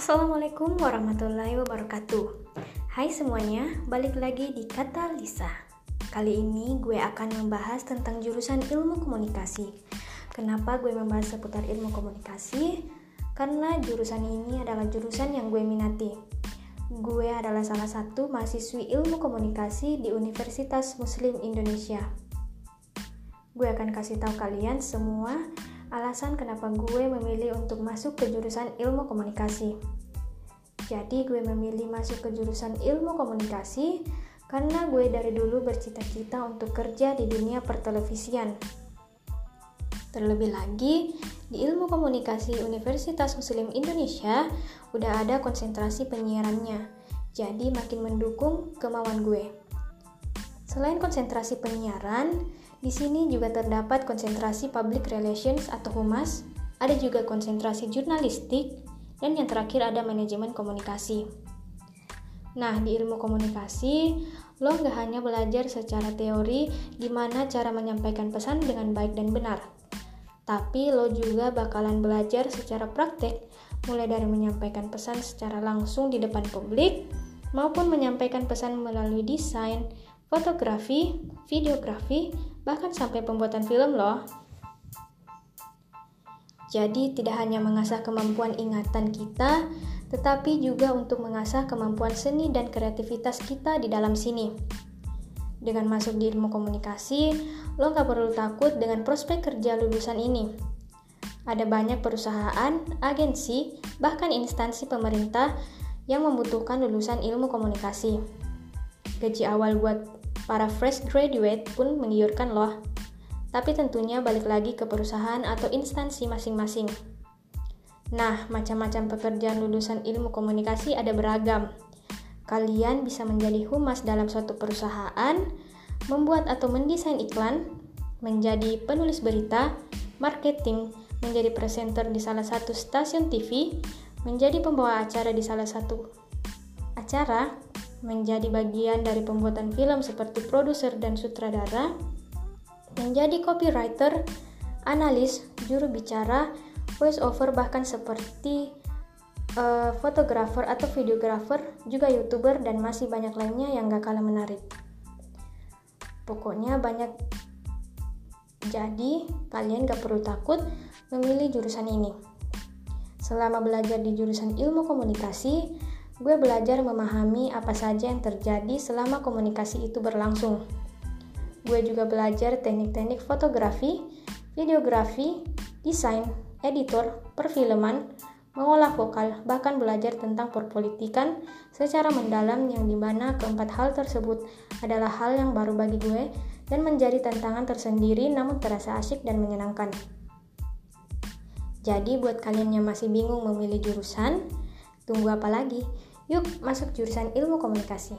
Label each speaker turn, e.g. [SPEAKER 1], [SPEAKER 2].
[SPEAKER 1] Assalamualaikum warahmatullahi wabarakatuh. Hai semuanya, balik lagi di Kata Lisa. Kali ini gue akan membahas tentang jurusan ilmu komunikasi. Kenapa gue membahas seputar ilmu komunikasi? Karena jurusan ini adalah jurusan yang gue minati. Gue adalah salah satu mahasiswi ilmu komunikasi di Universitas Muslim Indonesia. Gue akan kasih tahu kalian semua alasan kenapa gue memilih untuk masuk ke jurusan ilmu komunikasi. Jadi gue memilih masuk ke jurusan ilmu komunikasi karena gue dari dulu bercita-cita untuk kerja di dunia pertelevisian. Terlebih lagi, di ilmu komunikasi Universitas Muslim Indonesia udah ada konsentrasi penyiarannya, jadi makin mendukung kemauan gue. Selain konsentrasi penyiaran, di sini juga terdapat konsentrasi public relations atau humas, ada juga konsentrasi jurnalistik, dan yang terakhir ada manajemen komunikasi. Nah, di ilmu komunikasi, lo nggak hanya belajar secara teori gimana cara menyampaikan pesan dengan baik dan benar, tapi lo juga bakalan belajar secara praktek, mulai dari menyampaikan pesan secara langsung di depan publik, maupun menyampaikan pesan melalui desain, fotografi, videografi, bahkan sampai pembuatan film loh. Jadi tidak hanya mengasah kemampuan ingatan kita, tetapi juga untuk mengasah kemampuan seni dan kreativitas kita di dalam sini. Dengan masuk di ilmu komunikasi, lo gak perlu takut dengan prospek kerja lulusan ini. Ada banyak perusahaan, agensi, bahkan instansi pemerintah yang membutuhkan lulusan ilmu komunikasi. Gaji awal buat para fresh graduate pun menggiurkan loh. Tapi tentunya balik lagi ke perusahaan atau instansi masing-masing. Nah, macam-macam pekerjaan lulusan ilmu komunikasi ada beragam. Kalian bisa menjadi humas dalam suatu perusahaan, membuat atau mendesain iklan, menjadi penulis berita, marketing, menjadi presenter di salah satu stasiun TV, menjadi pembawa acara di salah satu acara, menjadi bagian dari pembuatan film seperti produser dan sutradara, menjadi copywriter, analis, juru bicara, voice over bahkan seperti uh, fotografer atau videografer, juga youtuber dan masih banyak lainnya yang gak kalah menarik. Pokoknya banyak jadi kalian gak perlu takut memilih jurusan ini. Selama belajar di jurusan ilmu komunikasi, gue belajar memahami apa saja yang terjadi selama komunikasi itu berlangsung. Gue juga belajar teknik-teknik fotografi, videografi, desain, editor, perfilman, mengolah vokal, bahkan belajar tentang perpolitikan secara mendalam yang di mana keempat hal tersebut adalah hal yang baru bagi gue dan menjadi tantangan tersendiri namun terasa asyik dan menyenangkan. Jadi buat kalian yang masih bingung memilih jurusan, tunggu apa lagi? Yuk masuk jurusan ilmu komunikasi.